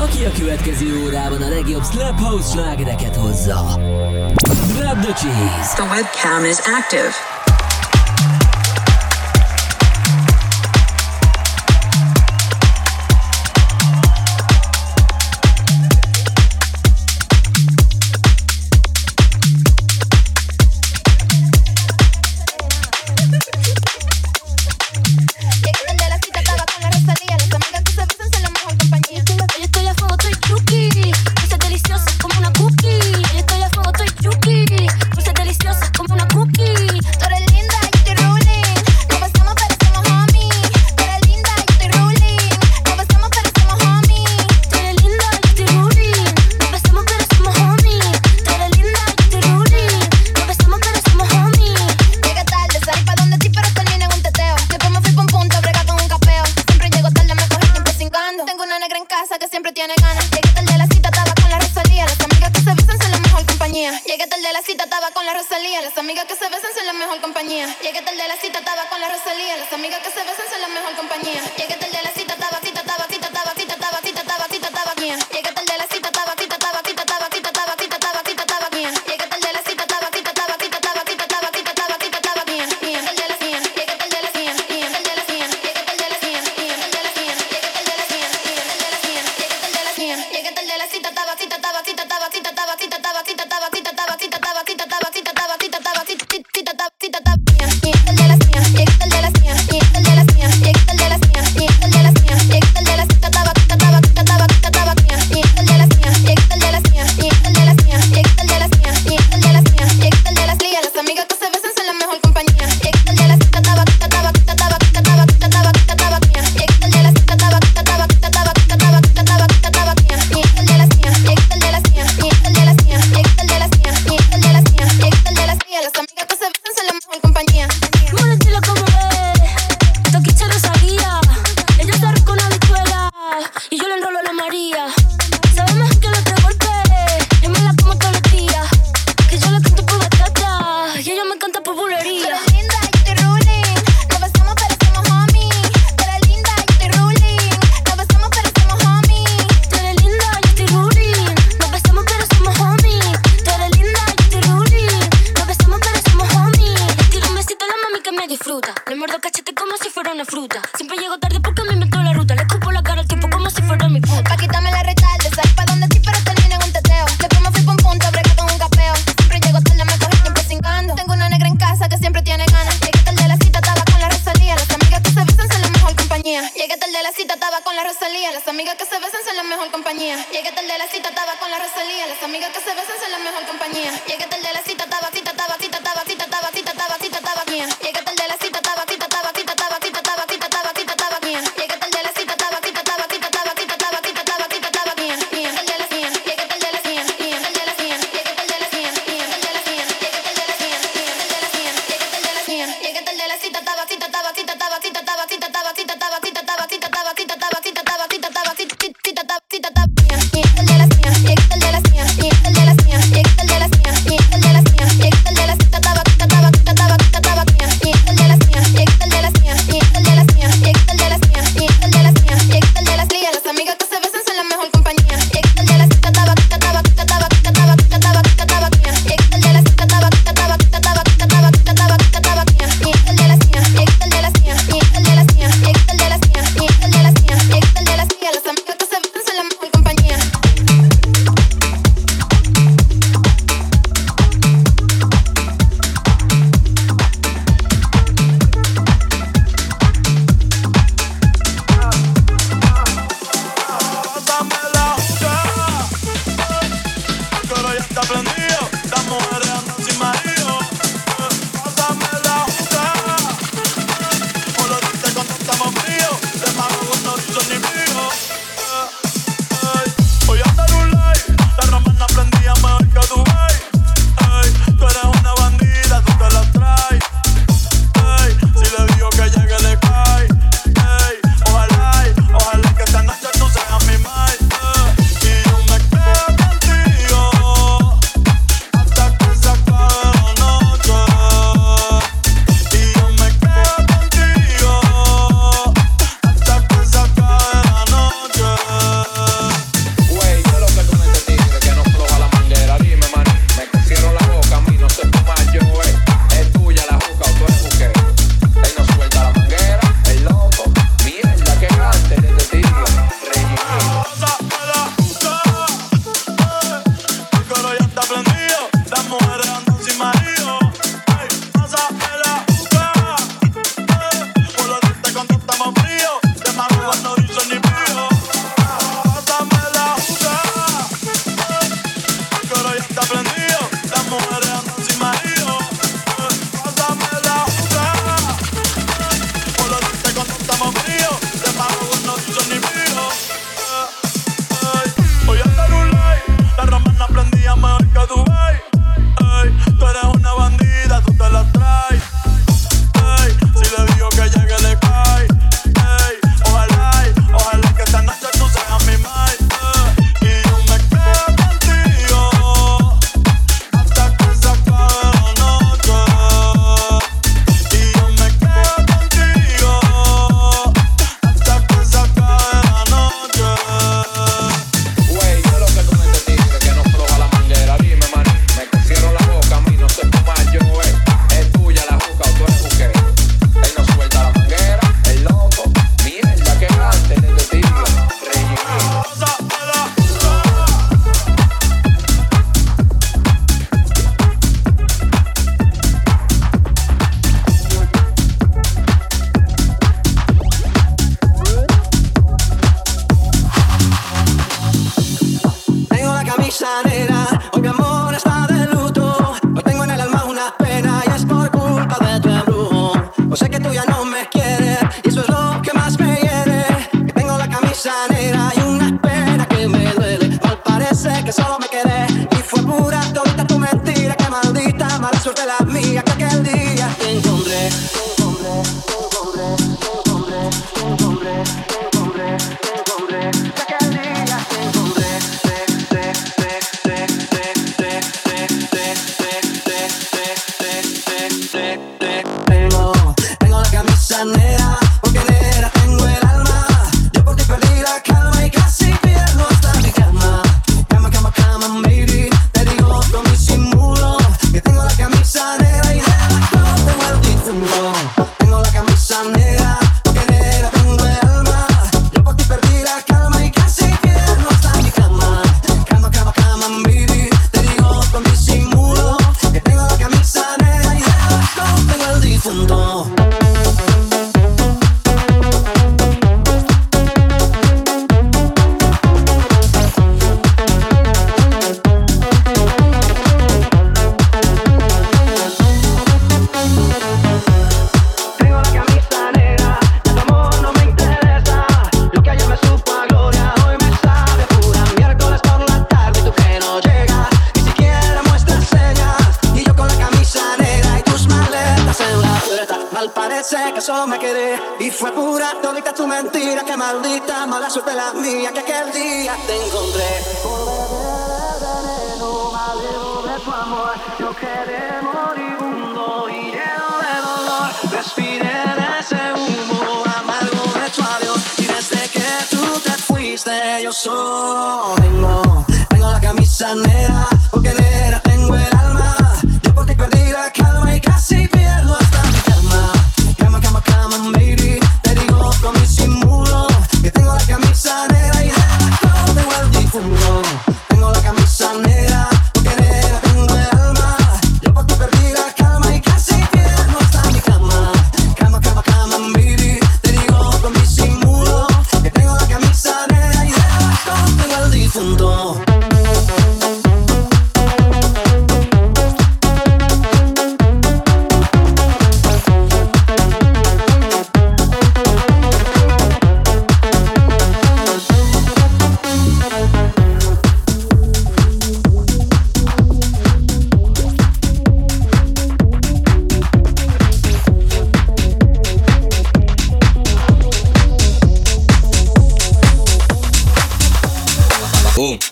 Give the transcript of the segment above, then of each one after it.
aki a következő órában a legjobb Slap House slágereket hozza. Grab the cheese! The webcam is active.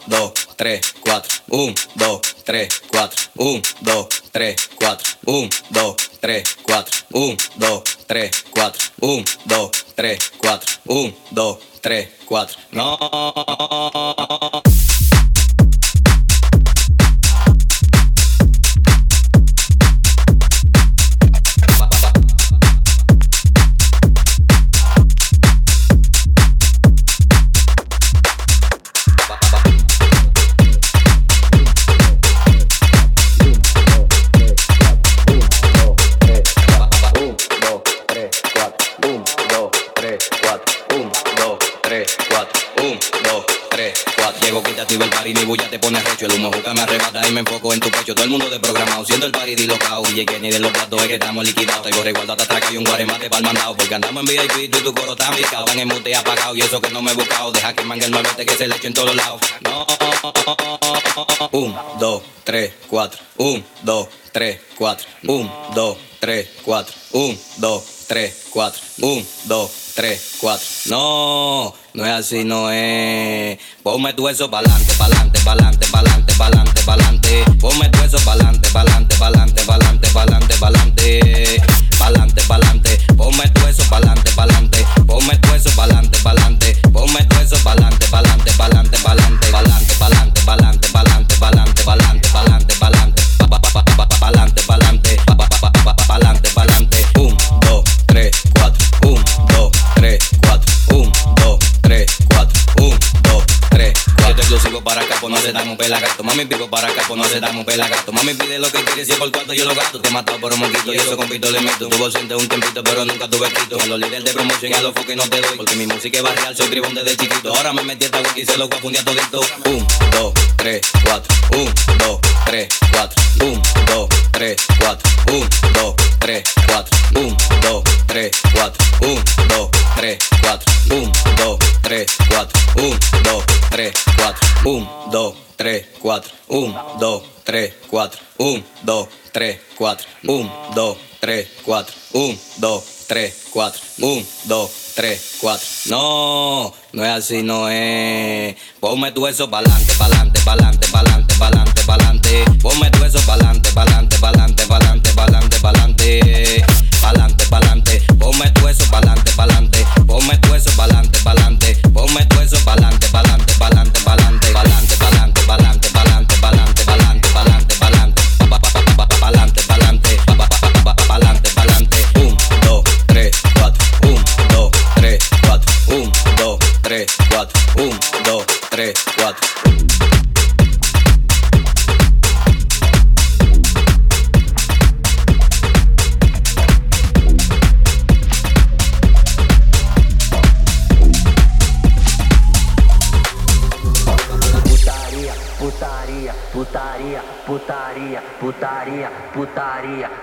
2, 3, 4. 1, 2, 3, 4. 1, 2, 3, 4. 1, 2, 3, 4. 1, 2, 3, 4. 1, 2, 3, 4. 1, 2, 3, 4. No. activa el party, ni bulla te pone recho. El humo juca me arrebata y me enfoco en tu pecho. Todo el mundo desprogramado, siendo el party dislocado. Y que ni de los platos es que estamos liquidados. Traigo recuerdo te atraca y un guaremate pa'l mandado. Porque andamos en VIP, tú y tu coro tan picado. Van en mute apagado y eso que no me he buscado. Deja que mangue el malvete que se le eche en todos lados. No. Un, dos, tres, cuatro. Un, dos, tres, cuatro. Un, dos, tres, cuatro. Un, dos, tres, cuatro. Un, dos, tres, cuatro. No. No es así, no es. Ponme tu eso pa'lante, pa'lante, pa'lante, pa'lante, pa'lante, pa'lante. Ponme tu eso pa'lante, pa'lante, pa'lante, pa'lante, pa'lante, pa'lante. Pa'lante, pa'lante. Ponme tu eso pa'lante, pa'lante. Ponme tu eso pa'lante, pa'lante. Ponme tu eso pa'lante, pa'lante, pa'lante, pa'lante, pa'lante, pa'lante, pa'lante, pa'lante, pa'lante, pa'lante, pa'lante, pa'lante, pa'lante, pa'lante, pa'lante, pa'lante, pa'lante. Un, dos, tres, cuatro. Un, Yo sigo para acá, pues no se dan un pelagato. Mami, pico para acá, pues no se dan un pelagato. Mami, pide lo que quieres, y por cuarto yo lo gasto. Te he matado por un moquito, y eso con pito le meto. Tuvo siente un tiempito, pero nunca tuve escrito. A los líderes de promoción, y a los foques no te doy. Porque mi música es barrial, soy tribón desde chiquito. Ahora me metí esta wiki y se lo confundí a todito. Un, dos, tres, cuatro. Un, dos, tres, cuatro. Un, dos, tres, cuatro. Un, dos, tres, cuatro. Un, dos, tres, cuatro. Un, dos, tres, cuatro. Un, dos, tres, cuatro. Un, dos, tres, cuatro. Un, dos, tres, cuatro. Un, dos, tres, cuatro. Un, dos, tres, cuatro. Un, dos, tres, cuatro. Un, dos, tres, cuatro. Un, dos, tres, cuatro. No, no es así, no es. Ponme tu eso pa'lante, pa'lante, pa'lante, pa'lante, pa'lante, pa'lante. Ponme tu eso pa'lante, pa'lante, pa'lante, pa'lante, pa'lante, pa'lante. Pa'lante, pa'lante. Ponme tu eso pa'lante, pa'lante. Ponme tu eso pa'lante, pa'lante. Ponme tu eso pa'lante, pa'lante, pa'lante, pa'lante, pa'lante, pa'lante, pa'lante, pa'lante, pa'lante, 3, 4.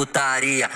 putaria,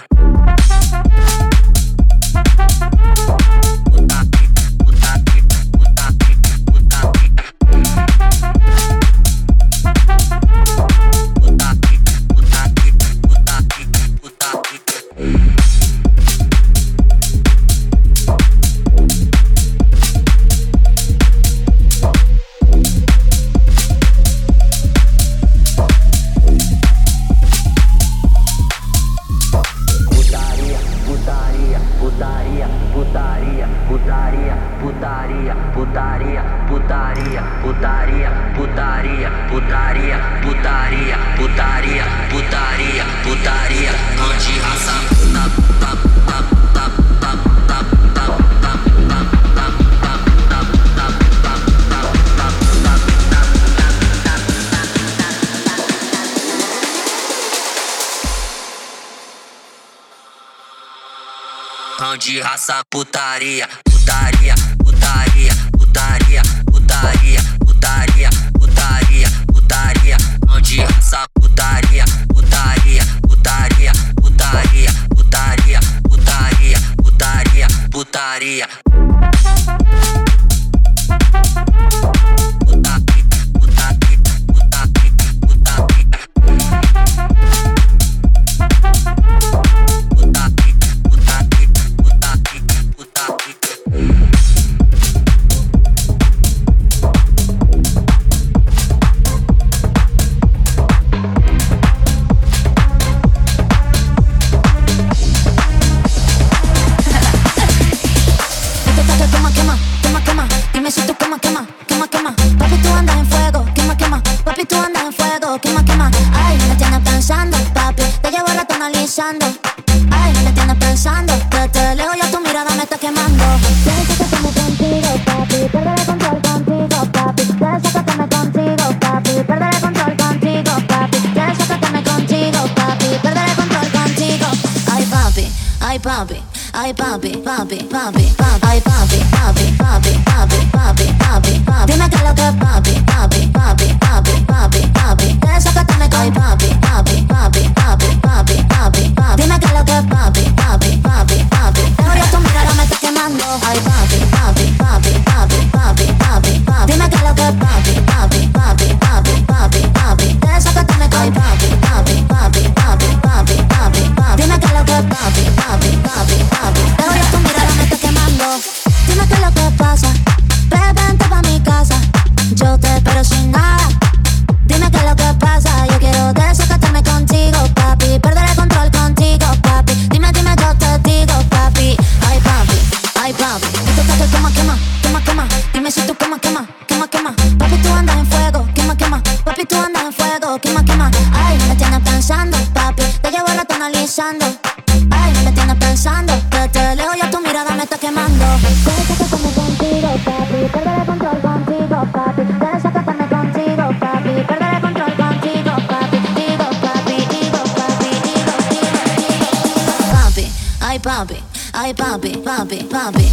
essa putaria, putaria, putaria, putaria, putaria. Ay, papi, papi, papi, papi. Ay, papi, papi, papi, papi, papi, papi, papi. Dime qué es lo que es papi, papi, papi, papi, papi, papi. Sacarme con papi, papi, papi, papi, papi, papi, papi. Dime qué es lo que es papi, papi, papi, bump it, bump it, bump it.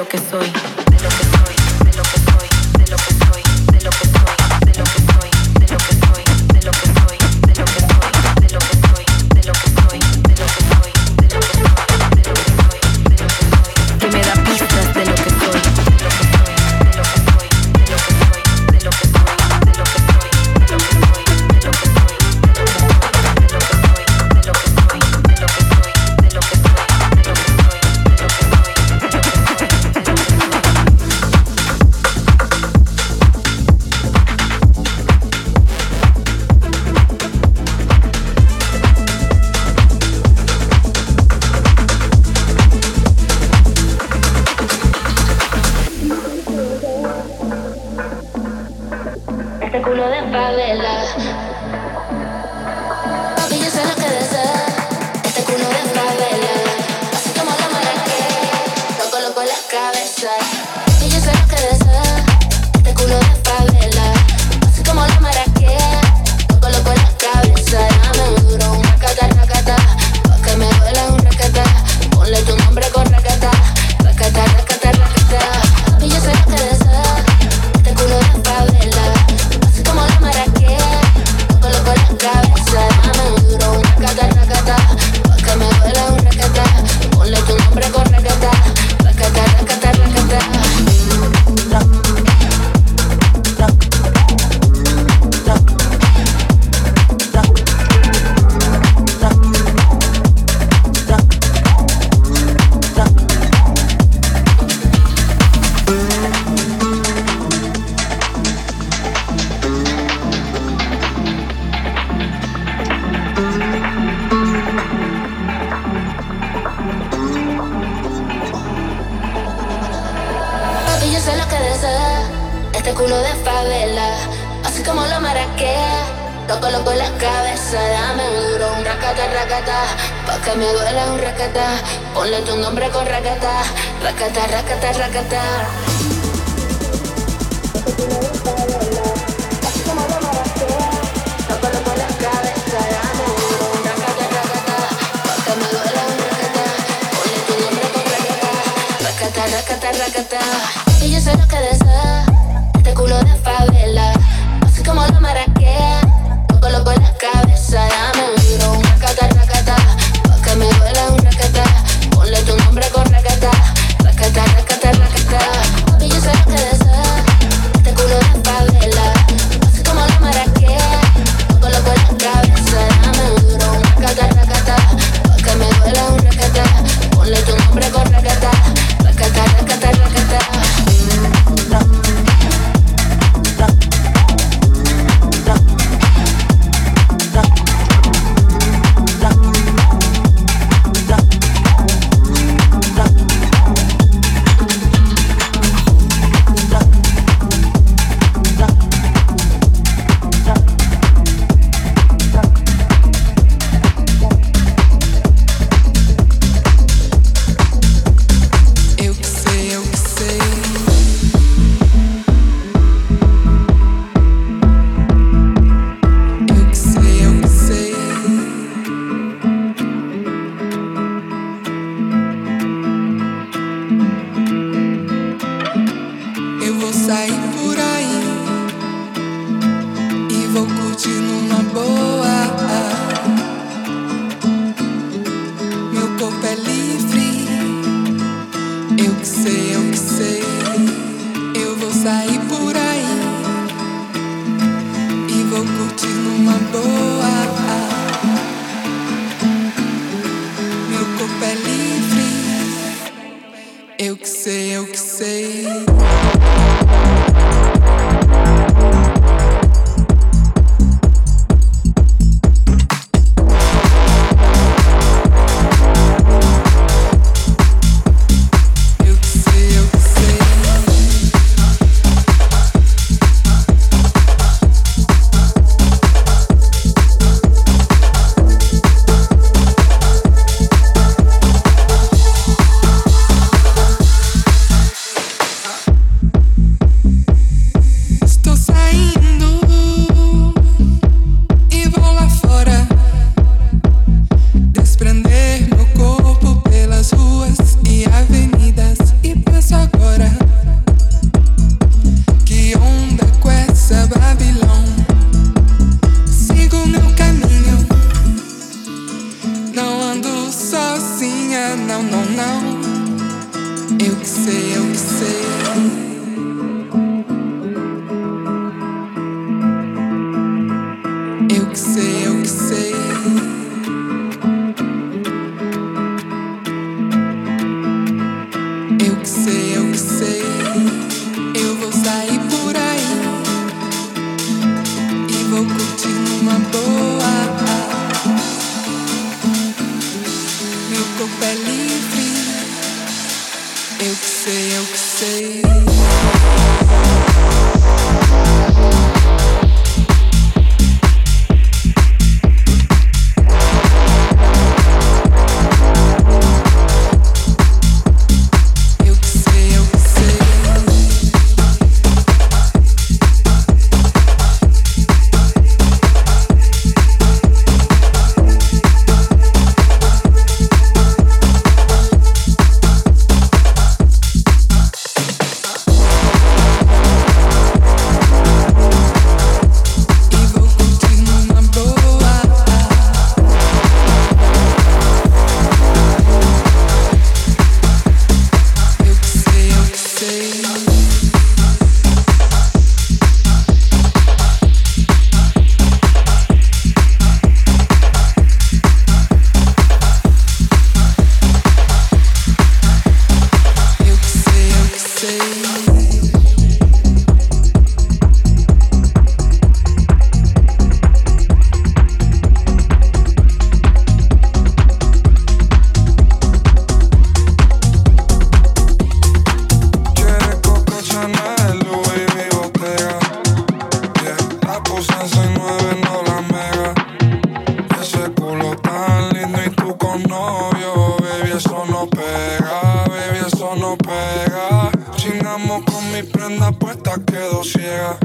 lo que soy. cause I share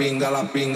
pinga, la pinga.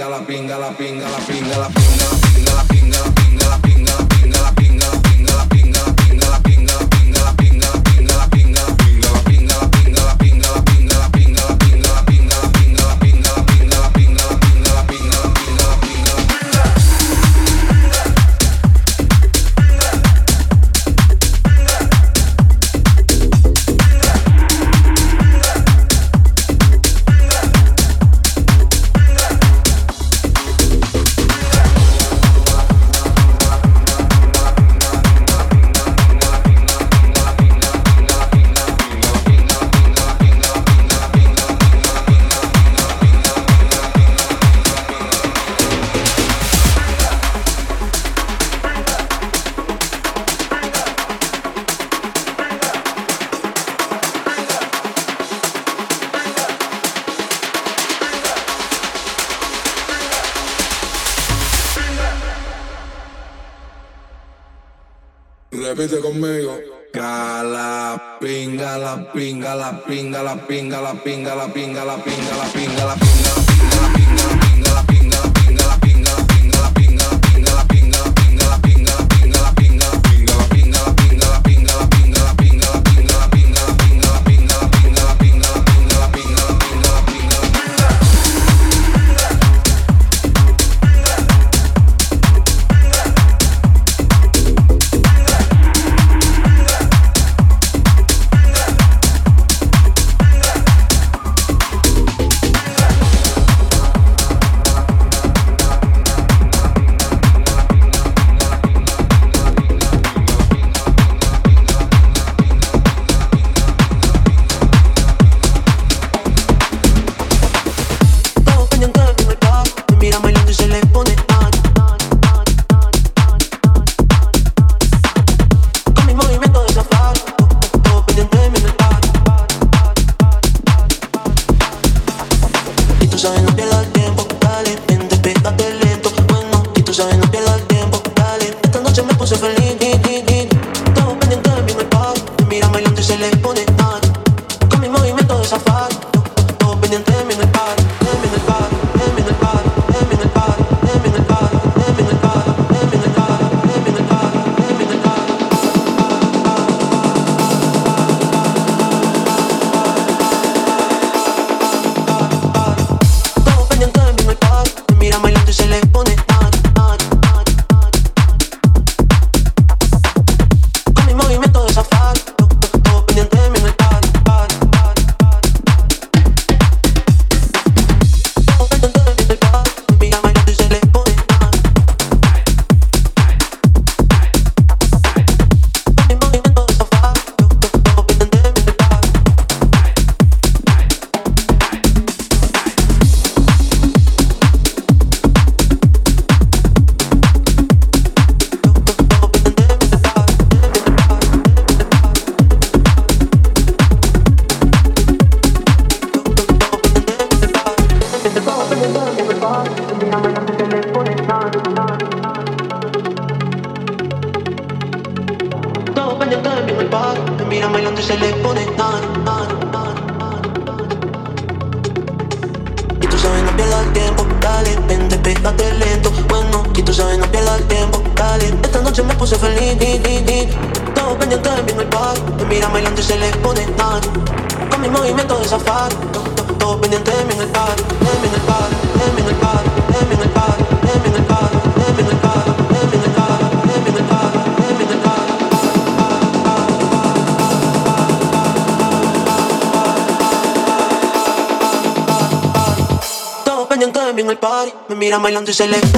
conmigo. Cala, pinga, la pinga, la pinga, la pinga, la pinga, la pinga, la pinga, la pinga, la pinga, la pinga, la pinga. pone on. se le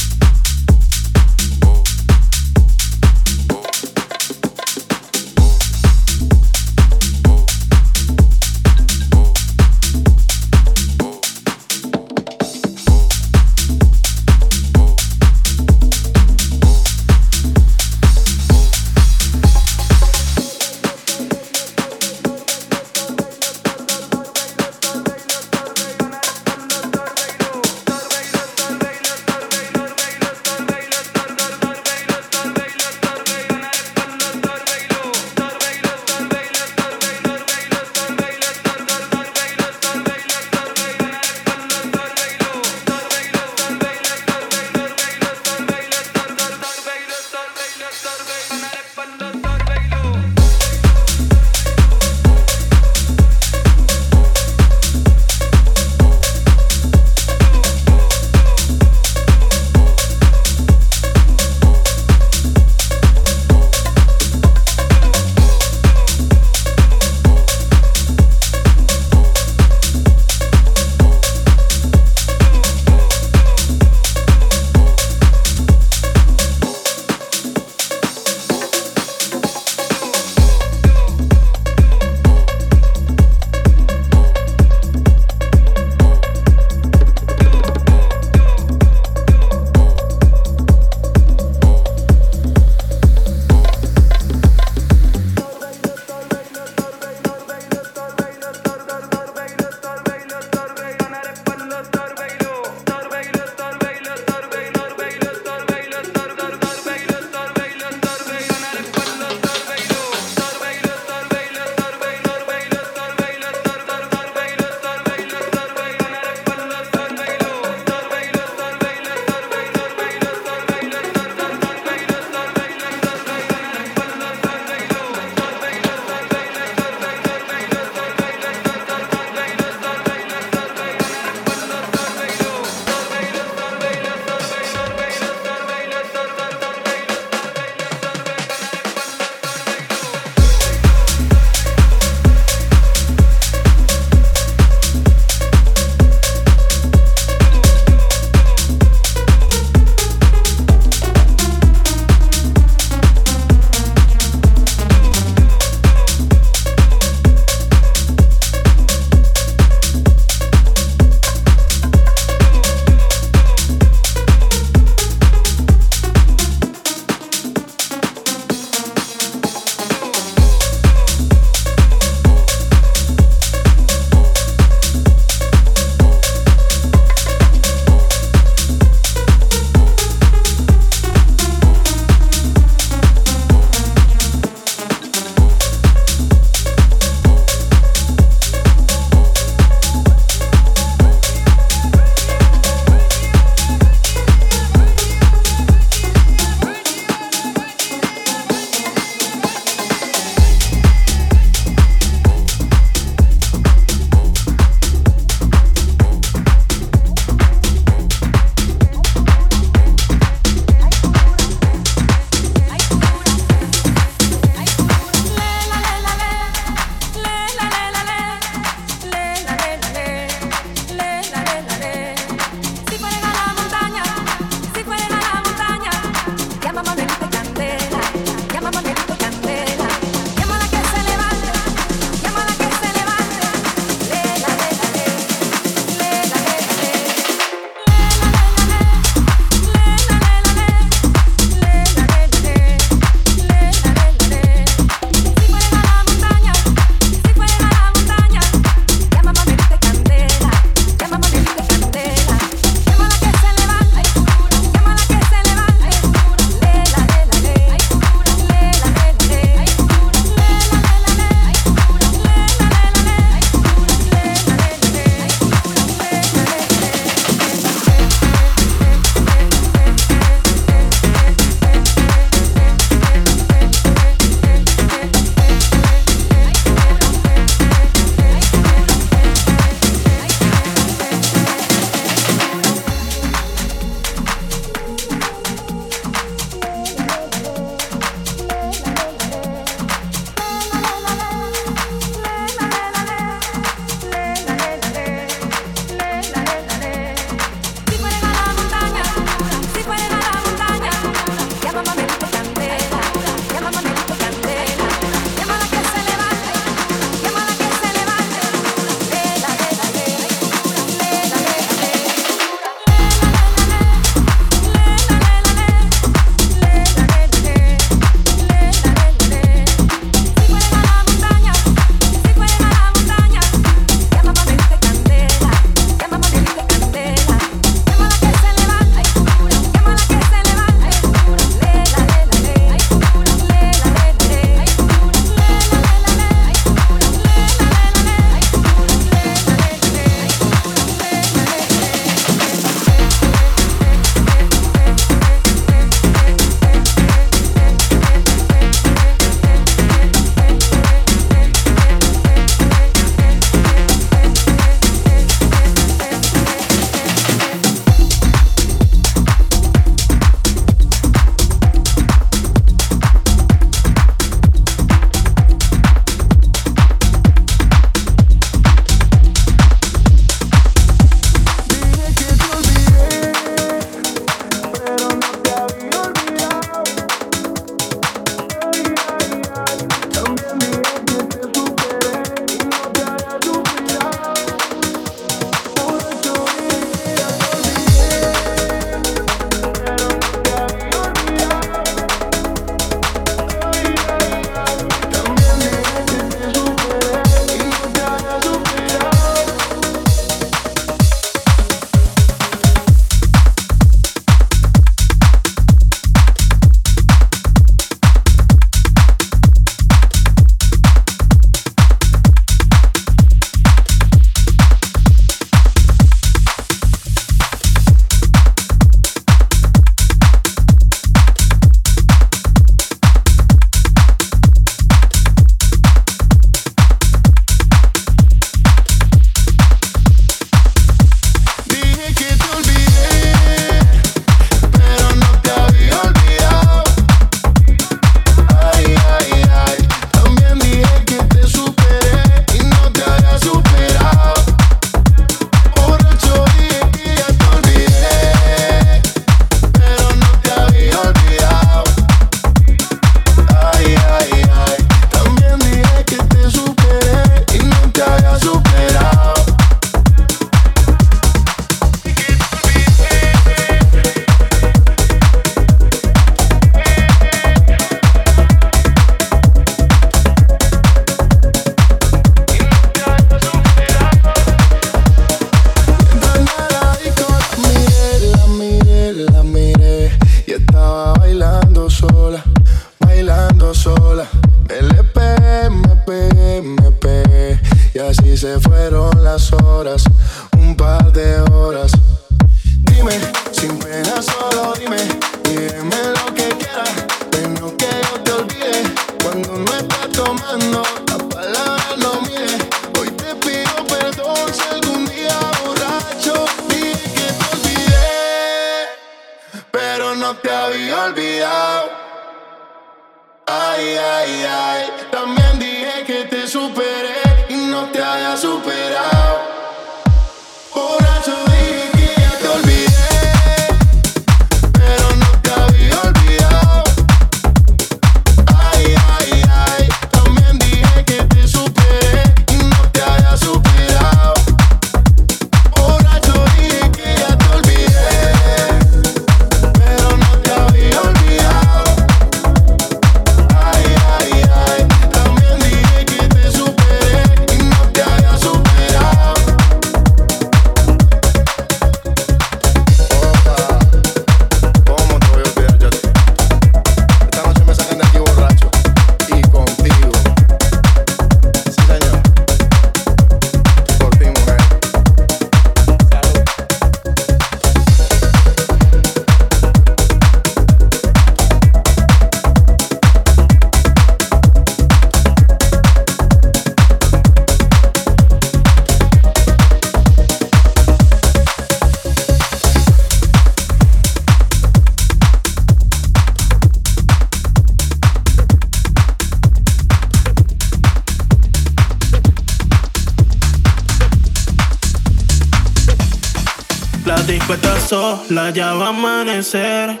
sola, ya va a amanecer.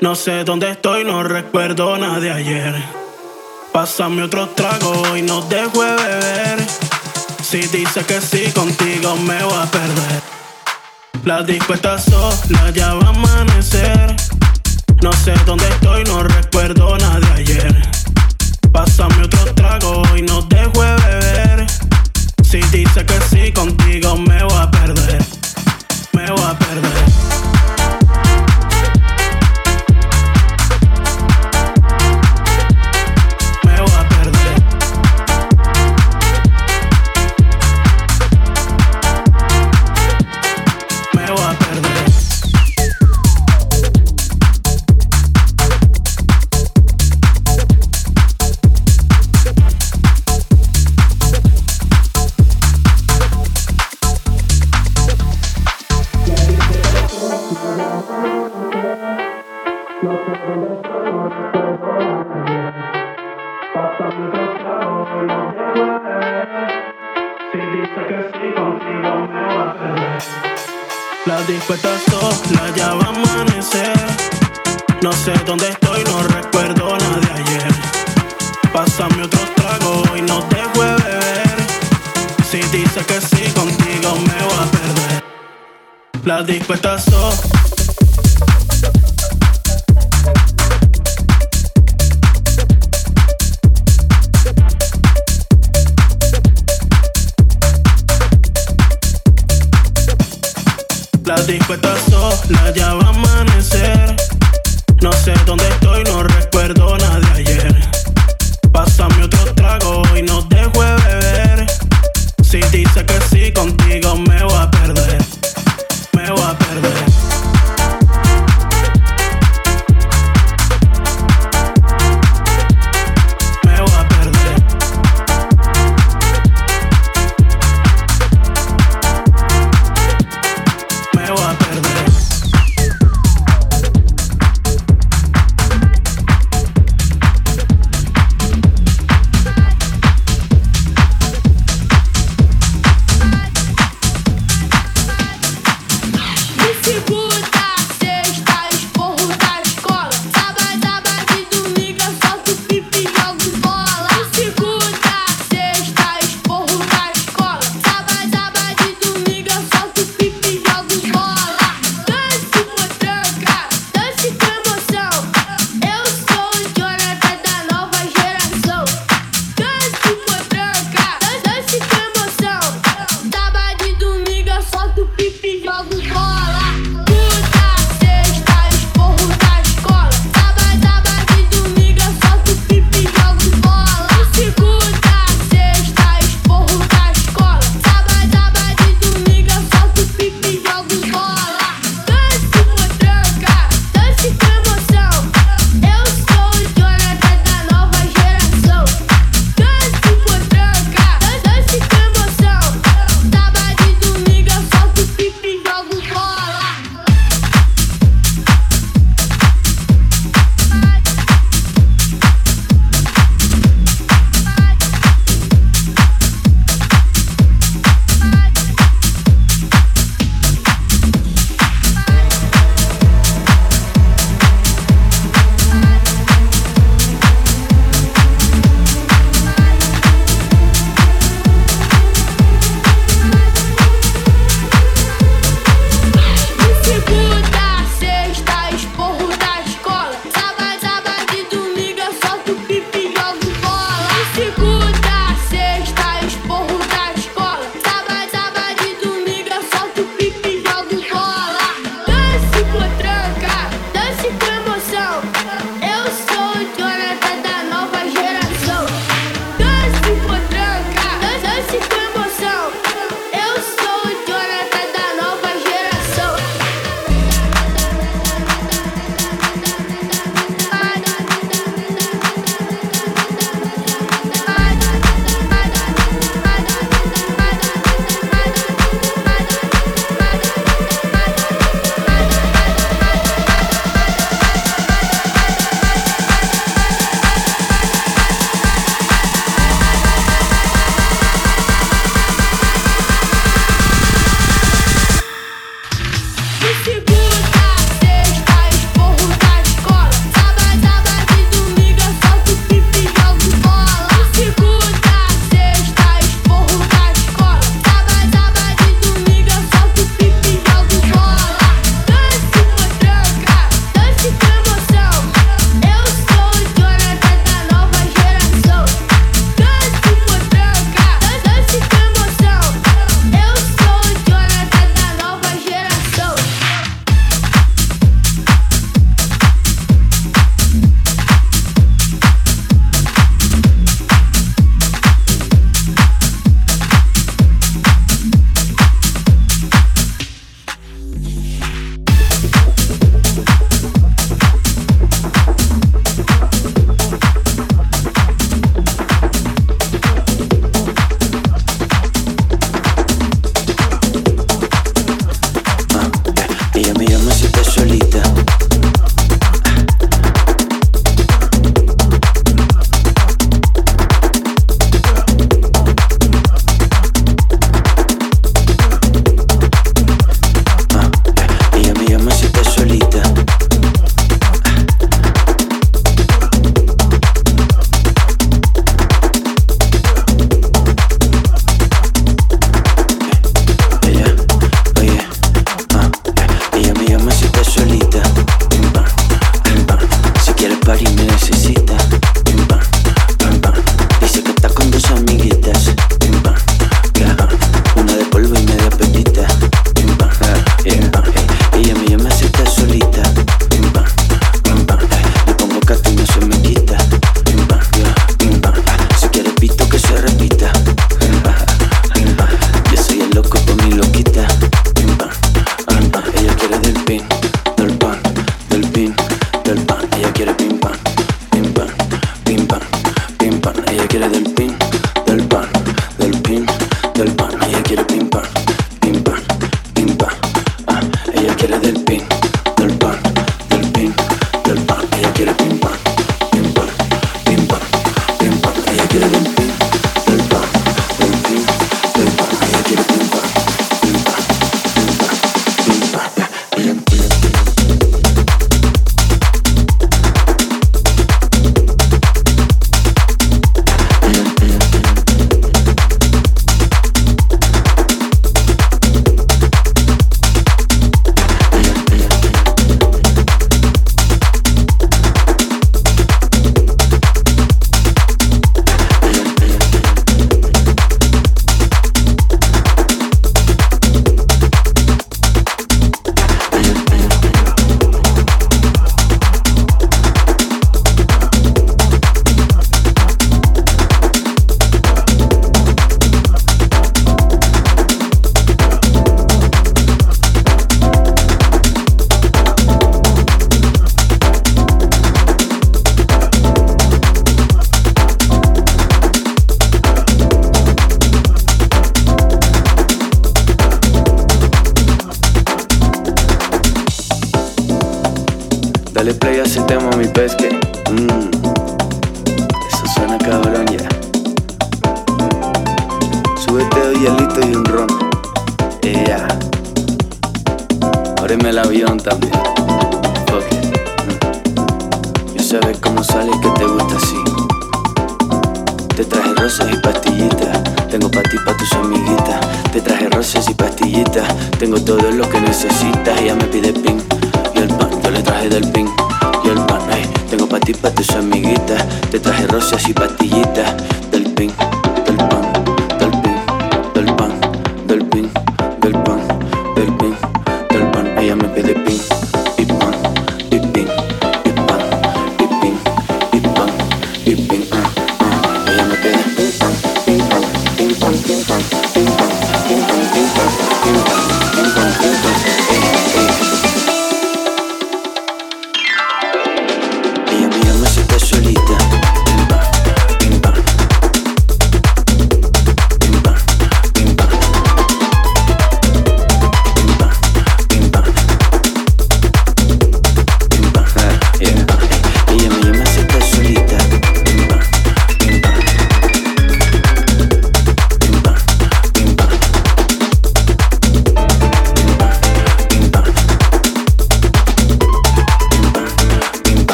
No sé dónde estoy, no recuerdo nada de ayer. Pásame otro trago y no dejo de beber. Si dice que sí, contigo me voy a perder. La disco está sola, ya va a amanecer. No sé dónde estoy, no recuerdo nada de ayer. Pásame otro trago y no dejo de beber. Si dice que sí, contigo me voy a perder. Me voy a perder. Si dice que sí, contigo me voy a perder. La disco está sola, ya va a amanecer. No sé dónde estoy, no recuerdo nada de ayer. Pásame otro trago y no dejo de beber. Si dice que sí, contigo me voy a perder. La disco sola. La disco está sola, ya va a amanecer. No sé dónde estoy, no recuerdo nada